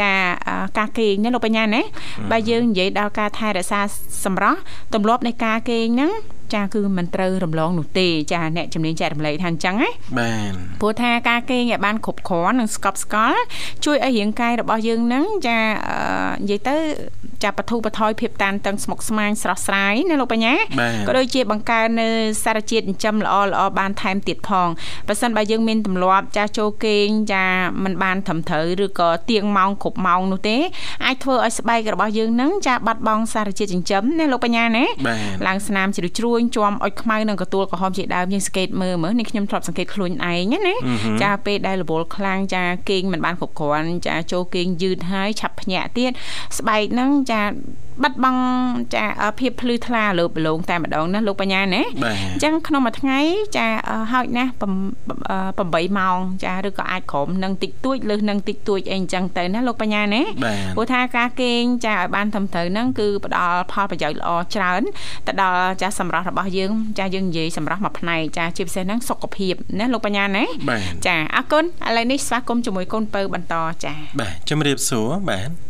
ចាអឺការគេងណាលោកបញ្ញាណាបើយើងនិយាយដល់ការថែរក្សាសម្រស់ទម្លាប់នៃការគេងហ្នឹង ចាគឺមិនត្រូវរំលងនោះទេចាអ្នកជំនាញចែករំលែកថាអញ្ចឹងណាបាទព្រោះថាការគេងឲ្យបានគ្រប់គ្រាន់និងស្កប់ស្កល់ជួយឲ្យរាងកាយរបស់យើងហ្នឹងចាអឺនិយាយទៅចាបទុបថយភាពតានតឹងស្មុគស្មាញស្រស់ស្រាយណាលោកបញ្ញាបាទក៏ដូចជាបង្កើននៅសារជាតិចិញ្ចឹមល្អល្អបានថែមទៀតផងបើសិនបើយើងមានទម្លាប់ចាស់ចូលគេងចាមិនបានត្រឹមត្រូវឬក៏ទៀងម៉ោងគ្រប់ម៉ោងនោះទេអាចធ្វើឲ្យស្បែករបស់យើងហ្នឹងចាបាត់បង់សារជាតិចិញ្ចឹមណាលោកបញ្ញាណាបាទឡើងស្នាមជ្រួញជ្រួញជាំអុចខ្មៅនិងកទួលក្រហមជាដើមយើងសង្កេតមើលមើលនេះខ្ញុំធ្លាប់សង្កេតខ្លួនឯងណាណាចាពេលដែលរវល់ខ្លាំងចាគេងមិនបានគ្រប់គ្រាន់ចាចូលគេងយឺតហើយឆាប់ភ្ញាក់ទៀតស្បែកហ្នឹងចា បាត់បង់ចាភាពភ្លឺថ្លាលើបលងតែម្ដងណាលោកបញ្ញាណាបាទអញ្ចឹងក្នុងមួយថ្ងៃចាអឺហើយណាស់8ម៉ោងចាឬក៏អាចក្រោមនឹងតិចតួចលើសនឹងតិចតួចអីអញ្ចឹងទៅណាលោកបញ្ញាណាបាទព្រោះថាការគេងចាឲ្យបានត្រឹមត្រូវហ្នឹងគឺផ្ដល់ផលប្រយោជន៍ល្អច្រើនទៅដល់ចាសម្រាប់របស់យើងចាយើងនិយាយសម្រាប់មួយផ្នែកចាជាពិសេសហ្នឹងសុខភាពណាលោកបញ្ញាណាបាទចាអរគុណឥឡូវនេះស្វាគមន៍ជាមួយកូនពៅបន្តចាបាទជំរាបសួរបាទ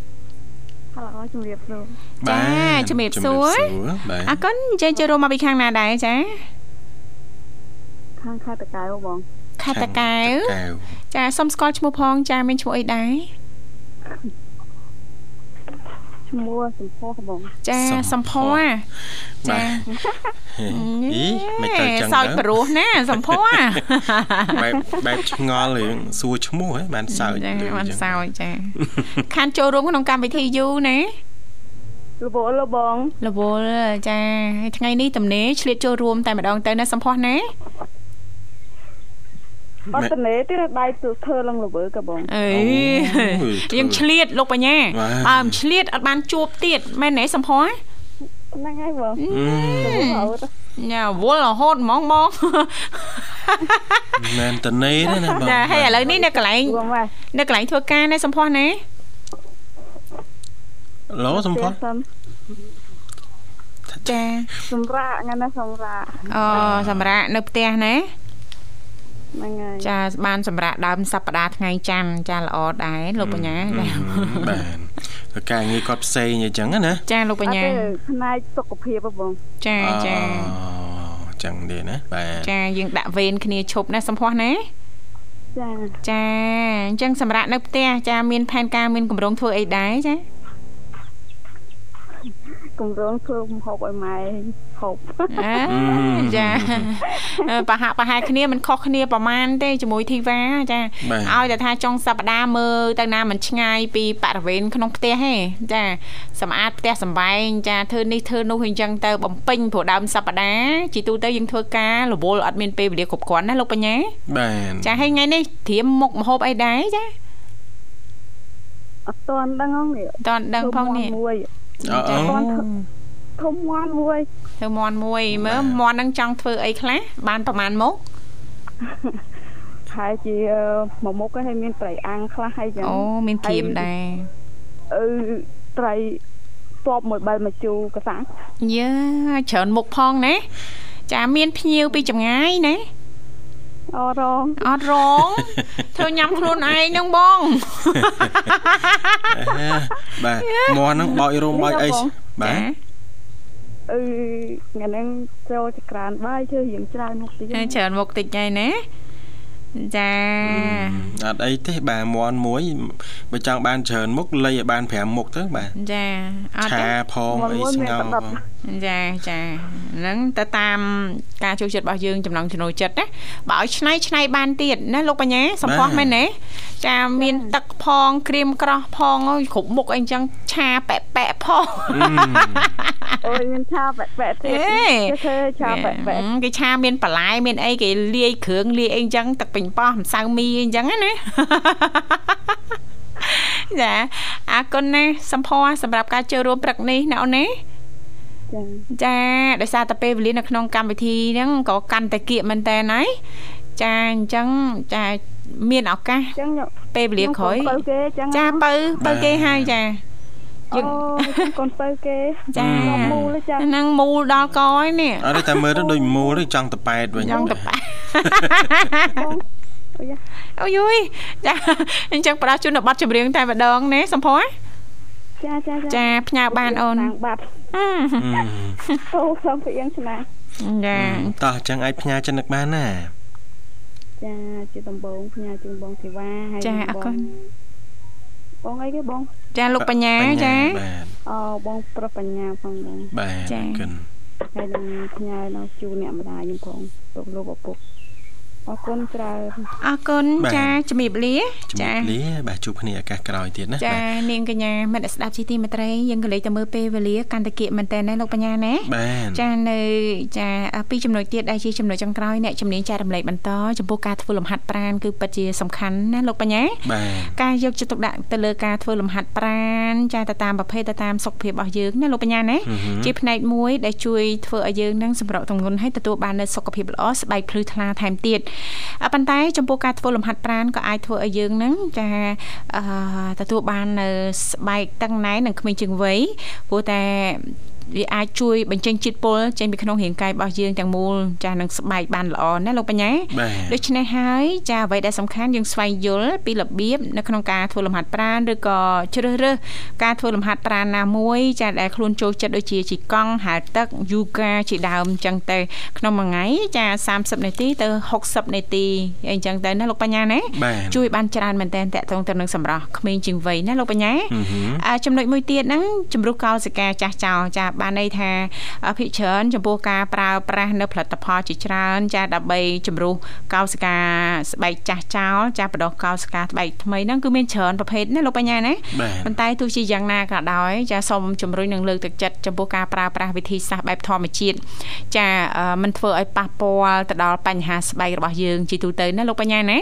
ហៅជំរាបសួរចាជំរាបសួរបាទអរគុណអញ្ចឹងចូលរួមមកពីខាងណាដែរចាខាងខេត្តតកែវបងខេត្តតាកែវកែវចាសុំស្គាល់ឈ្មោះផងចាមានឈ្មោះអីដែរ ឈ្មោះសំផស្សបងចាសំភ័រចាអីមិនទៅចឹងសើចទៅប្រុសណាសំភ័របែបបែបឆ្ងល់រឿងសួរឈ្មោះហ៎បានសើចចាដូចបានចឹងសើចចាខានចូលរួមក្នុងកម្មវិធីយូរណាលវលបងរវល់ចាហើយថ្ងៃនេះតំណេឆ្លៀតចូលរួមតែម្ដងទៅណាសំភ័សណា អត់តនេទេដៃទូធ្វើឡើងលវើក៏បងអេអូយយើងឆ្លៀតលោកបញ្ញាបាទបើមិនឆ្លៀតអត់បានជួបទៀតមែនទេសំភ័សហ្នឹងហើយបងអឺអត់ញ៉ាវល់រហូតហ្មងបងមែនតនេទេណាបងចាហើយឥឡូវនេះនៅកន្លែងបងម៉ែនៅកន្លែងធ្វើការណាសំភ័សណាឡូសំផស្សសំចាសម្រាប់ថ្ងៃនេះសម្រាប់អូសម្រាប់នៅផ្ទះណា ហ្នឹងហើយចាបានសម្រាប់ដើមសប្តាហ៍ថ្ងៃច័ន្ទចាល្អដែរលោកបញ្ញាចាបាទទៅការងារគាត់ផ្សេងអញ្ចឹងណាចាលោកបអត់ញ្ញាទេផ្នែកសុខភាពហ៎បងចាចាអូចឹងទេណាបាទចាយើងដាក់វេនគ្នាឈប់ណាសំភ័សណាអចាចាអញ្ចឹងសម្រាប់នៅផ្ទះចាមានផែនការមានកម្រងធ្វើអីដែរចាគម្រោងធ្វើម្ហូបឲ្យម៉ែ ហូបអើចាប្រហាក់ប្រហែលគ្នាមិនខុសគ្នាប្រហែលទេជាមួយធីវ៉ាចាបាទឲ្យតែថាចុងសប្តាហ៍មើលទៅណាមិនឆ្ងាយពីបរិវេណក្នុងផ្ទះទេចាសម្អាតផ្ទះសំបែងចាធ្វើនេះធ្វើនោះអញ្ចឹងទៅបំពេញព្រោះដើមសប្តាហ៍ជីទូទៅយើងធ្វើការរវល់អត់មានពេលវេលាគ្រប់គ្រាន់ណាលោកបញ្ញាបាទចាហើយថ្ងៃនេះត្រៀមមុខម្ហូបអីដែរចាអត់ទាន់ដឹងហ្នឹងនេះតន់ដឹងផងនេះមួយអឺអឺធំមាន់មួយ ធ្វើមន់មួយមើលមន់ហ្នឹងចង់ធ្វើអីខ្លះបានប្រហែលមុខហើយជាមួយមុខហ្នឹងហើយមានត្រីអាំងខ្លះហើយចឹងអូមានក្រៀមដែរអឺត្រីពបមួយបែលមកជូរកសាំងយើច្រើនមុខផងណាចាមានភ្ញៀវពីចម្ងាយណាអរងអត់រងធ្វើញ៉ាំខ្លួនឯងហ្នឹងបងអេបាទមន់ហ្នឹងបោចរោមបោចអីបាទ អឺថ្ងៃហ្នឹងចូលចក្រានបាយធ្វើរៀងច្រើនមុខទៀតចាច្រើនមុខតិចហើយណាចាអត់អីទេបាទមន់មួយបើចង់បានច្រើនមុខលៃឲ្យបាន5មុខទៅបាទចាអត់ទេឆាផងអីស្ងោរផង ចាចាហ្នឹងទៅតាមការចូលចិត្តរបស់យើងចំណងចំណូលចិត្តណាបើឲ្យឆ្នៃឆ្នៃបានទៀតណាលោកបញ្ញាសំផស្សមែនទេចាមានទឹកផងក្រៀមក្រោះផងអើយគ្រប់មុខអីចឹងឆាប៉ែប៉ែផងអូយមានឆាបែកបែកទៀតអេគេធ្វើឆាបែកបែកគេឆាមានបន្លែមានអីគេលាយគ្រឿងលាយអីចឹងទឹកពេញប៉ោះម្សៅមីអីចឹងណាចាអរគុណណាស់សំផស្សសម្រាប់ការចូលរួមព្រឹកនេះណាអូនណា ចាចាដោយសារតែពេលវេលានៅក្នុងកម្មវិធីហ្នឹងក៏កាន់តែគៀកមែនតើណាចាអញ្ចឹងចាមានឱកាសអញ្ចឹងខ្ញុំពេលវេលាក្រោយខ្ញុំទៅគេអញ្ចឹងចាបើបើគេហើយចាអូខ្ញុំកូនទៅគេចាខ្ញុំមូលចាហ្នឹងមូលដល់កហើយនេះអត់ទេតែមើលទៅដូចមូលទេចង់តប៉ែតវិញចង់ទៅប៉ាអូយ៉ាអូយយយចាអញ្ចឹងផ្ដោតជូននៅប័ណ្ណចម្រៀងតែម្ដងណាសំភ័រចាចាចាផ្ញើបានអូនខាងបាត់ អឺអូខ្ញុំពីយ៉ាងឆ្នាចាតោះអញ្ចឹងអាចផ្ញើចិននឹកបានណាចាជាដំបងផ្ញើជូនបងធីវ៉ាហើយចាអរគុណបងអីគេបងចាលោកបញ្ញាចាបាទអូបងប្រុសបញ្ញាផងបងបាទចា៎អរគុណហើយនឹងផ្ញើដល់ជូនអ្នកម្ដាយខ្ញុំផងលោកលោកឪពុក អរគុណច្រើនអរគុណចាជំរាបលាជំរាបលាបាទជួបគ្នាឱកាសក្រោយទៀតណាចាបាទនាងកញ្ញាមិត្តអ្នកស្ដាប់ជីទីមេត្រីយើងក៏លេចទៅមើលពេលវេលាកាន់តែគៀកមែនតើណាលោកបញ្ញាណាបាទចានៅចាពីចំណុចទៀតដែលជាចំណុចចុងក្រោយអ្នកជំនាញចែករំលែកបន្តចំពោះការធ្វើលំហាត់ប្រាណគឺពិតជាសំខាន់ណាលោកបញ្ញាបាទការយកចិត្តទុកដាក់ទៅលើការធ្វើលំហាត់ប្រាណចាទៅតាមប្រភេទទៅតាមសុខភាពរបស់យើងណាលោកបញ្ញាណាជាផ្នែកមួយដែលជួយធ្វើឲ្យយើងនឹងសម្រកទម្ងន់ឲ្យទទួលបាននូវសុខភាពល្អស្បែកភ្លឺថ្លាថែមទៀតអ่ะប៉ុន្តែចំពោះការធ្វើលំហាត់ប្រាណក៏អាចធ្វើឲ្យយើងនឹងចាអឺទទួលបាននៅស្បែកតឹងណែននិងក្មេងជាងវ័យព្រោះតែ វាអាចជួយបញ្ចេញជាតិពុលចេញពីក្នុងរាងកាយរបស់យើងទាំងមូលចានឹងស្បែកបានល្អណាលោកបញ្ញាបាទដូច្នេះហើយចាអ្វីដែលសំខាន់យើងស្វែងយល់ពីរបៀបនៅក្នុងការធ្វើលំហាត់ប្រាណឬក៏ជ្រើសរើសការធ្វើលំហាត់ប្រាណណាមួយចាដែលខ្លួនចូលចិត្តដូចជាជីកង់ហែលទឹកយូហ្គាជាដើមអញ្ចឹងទៅក្នុងមួយថ្ងៃចា30នាទីទៅ60នាទីអីចឹងទៅណាលោកបញ្ញាណាបាទជួយបានច្រើនមែនតើតកតងទៅនឹងសម្រស់ក្មេងជាងវ័យណាលោកបញ្ញាហឹមហឹមអាចំណុចមួយទៀតហ្នឹងជំរុះកោសិកាចាស់ចោលចាបានន័យថាអភិកច្រើនចំពោះការប្រើប្រាស់នៅផលិតផលជាច្រើន ចាដើម្បីជំរុះកោសិកាស្បែកចាស់ចោលចាបដោះកោសិកាស្បែកថ្មីហ្នឹងគឺមានច្រើនប្រភេទណាលោកបញ្ញាណាបាទប៉ុន្តែទោះជាយ៉ាងណាក៏ដោយចាសូមជំរុញនិងលើកទឹកចិត្តចំពោះការប្រើប្រាស់វិធីសាស្ត្របែបធម្មជាតិចាអឺมันធ្វើឲ្យប៉ះពាល់ទៅដល់បញ្ហាស្បែករបស់យើងជាទូទៅណាលោកបញ្ញាណា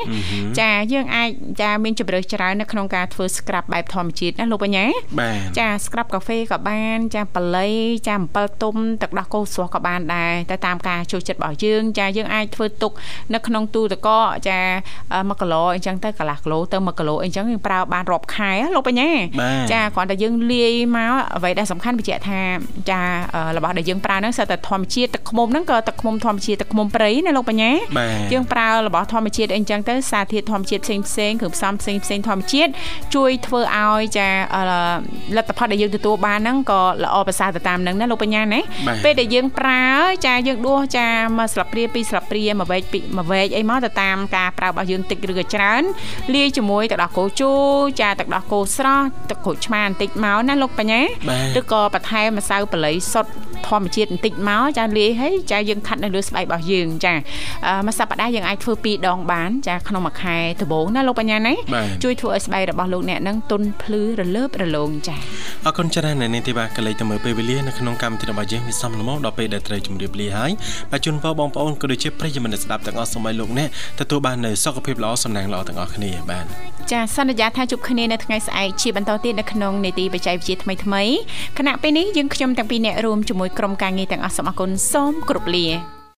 ចាយើងអាចចាមានជម្រើសច្រើននៅក្នុងការធ្វើ scrub បែបធម្មជាតិណាលោកបញ្ញាបាទចា scrub កាហ្វេក៏បាន ចាបល័យចាអំពិលទុំទឹកដោះគោស្រស់ក៏បានដែរតែតាមការចូលចិត្តរបស់យើងចាយើងអាចធ្វើទុកនៅក្នុងទូទឹកកកចា1គីឡូអញ្ចឹងទៅកន្លះគីឡូទៅ1គីឡូអញ្ចឹងយើងប្រើបានរាប់ខែណាលោកបញ្ញាបាទចាគ្រាន់តែយើងលាយមកអ្វីដែលសំខាន់បញ្ជាក់ថាចាអឺរបស់ដែលយើងប្រើហ្នឹងសិតតែធម្មជាតិទឹកឃ្មុំហ្នឹងក៏ទឹកឃ្មុំធម្មជាតិទឹកឃ្មុំព្រៃណាលោកបញ្ញាបាទយើងប្រើរបស់ធម្មជាតិអីចឹងទៅសារធាតុធម្មជាតិផ្សេងផ្សេងៗគ្រឿងផ្សំផ្សេងផ្សេងៗធម្មជាតិជួយធ្វើឲ្យចាអឺលទ្ធផលដែលយើងទទួលបានហ្នឹងក៏ល្អប្រសើរទៅតាមតាមនឹងណាលោកបញ្ញាណាបាទពេលដែលយើងប្រើចាយើងដួសចាមកស្លាបព្រាពីរស្លាបព្រាមួយវែកពីរមួយវែកអីមកទៅតាមការប្រើរបស់យើងតិចឬក៏ច្រើនលាយជាមួយទឹកដោះគោជូរចាទឹកដោះគោស្រស់ទឹកក្រូចឆ្មាបន្តិចមកណាលោកបញ្ញាបាទឬក៏បន្ថែមម្សៅបល័យសុទ្ធធម្មជាតិបន្តិចមកចាលាយហើយចាយើងខាត់នៅលើស្បែករបស់យើងចាអឺមួយសប្តាហ៍យើងអាចធ្វើពីរដងបានចាក្នុងមួយខែដំបូងណាលោកបញ្ញាណាបាទជួយធ្វើឲ្យស្បែករបស់លោកអ្នកនឹងទន់ភ្លឺរលើបរលោងចាអរគុណច្រើននៅនេះទេបាទកលិចទៅមើលពេលវេលានៅក្នុងកម្មវិធីរបស់យើងវាសំល្មមដល់ពេលដែលត្រូវជម្រាបលាហើយបាទជូនពរបងប្អូនក៏ដូចជាប្រិយមិត្តអ្នកស្ដាប់ទាំងអស់សូមឲ្យលោកអ្នកទទួលបាននូវសុខភាពល្អសំណាងល្អទាំងអស់គ្នាបាទចាសន្យាថាជួបគ្នានៅថ្ងៃស្អែកជាបន្តទៀតនៅក្នុងនេតិបច្ចេកវិទ្យាថ្មីថ្មីៗខណៈពេលនេះយើងខ្ញុំទាំងពីរអ្នករួមជាមួយក្រុមការងារទាំងអស់សូមអរគុណសូមគោរពលា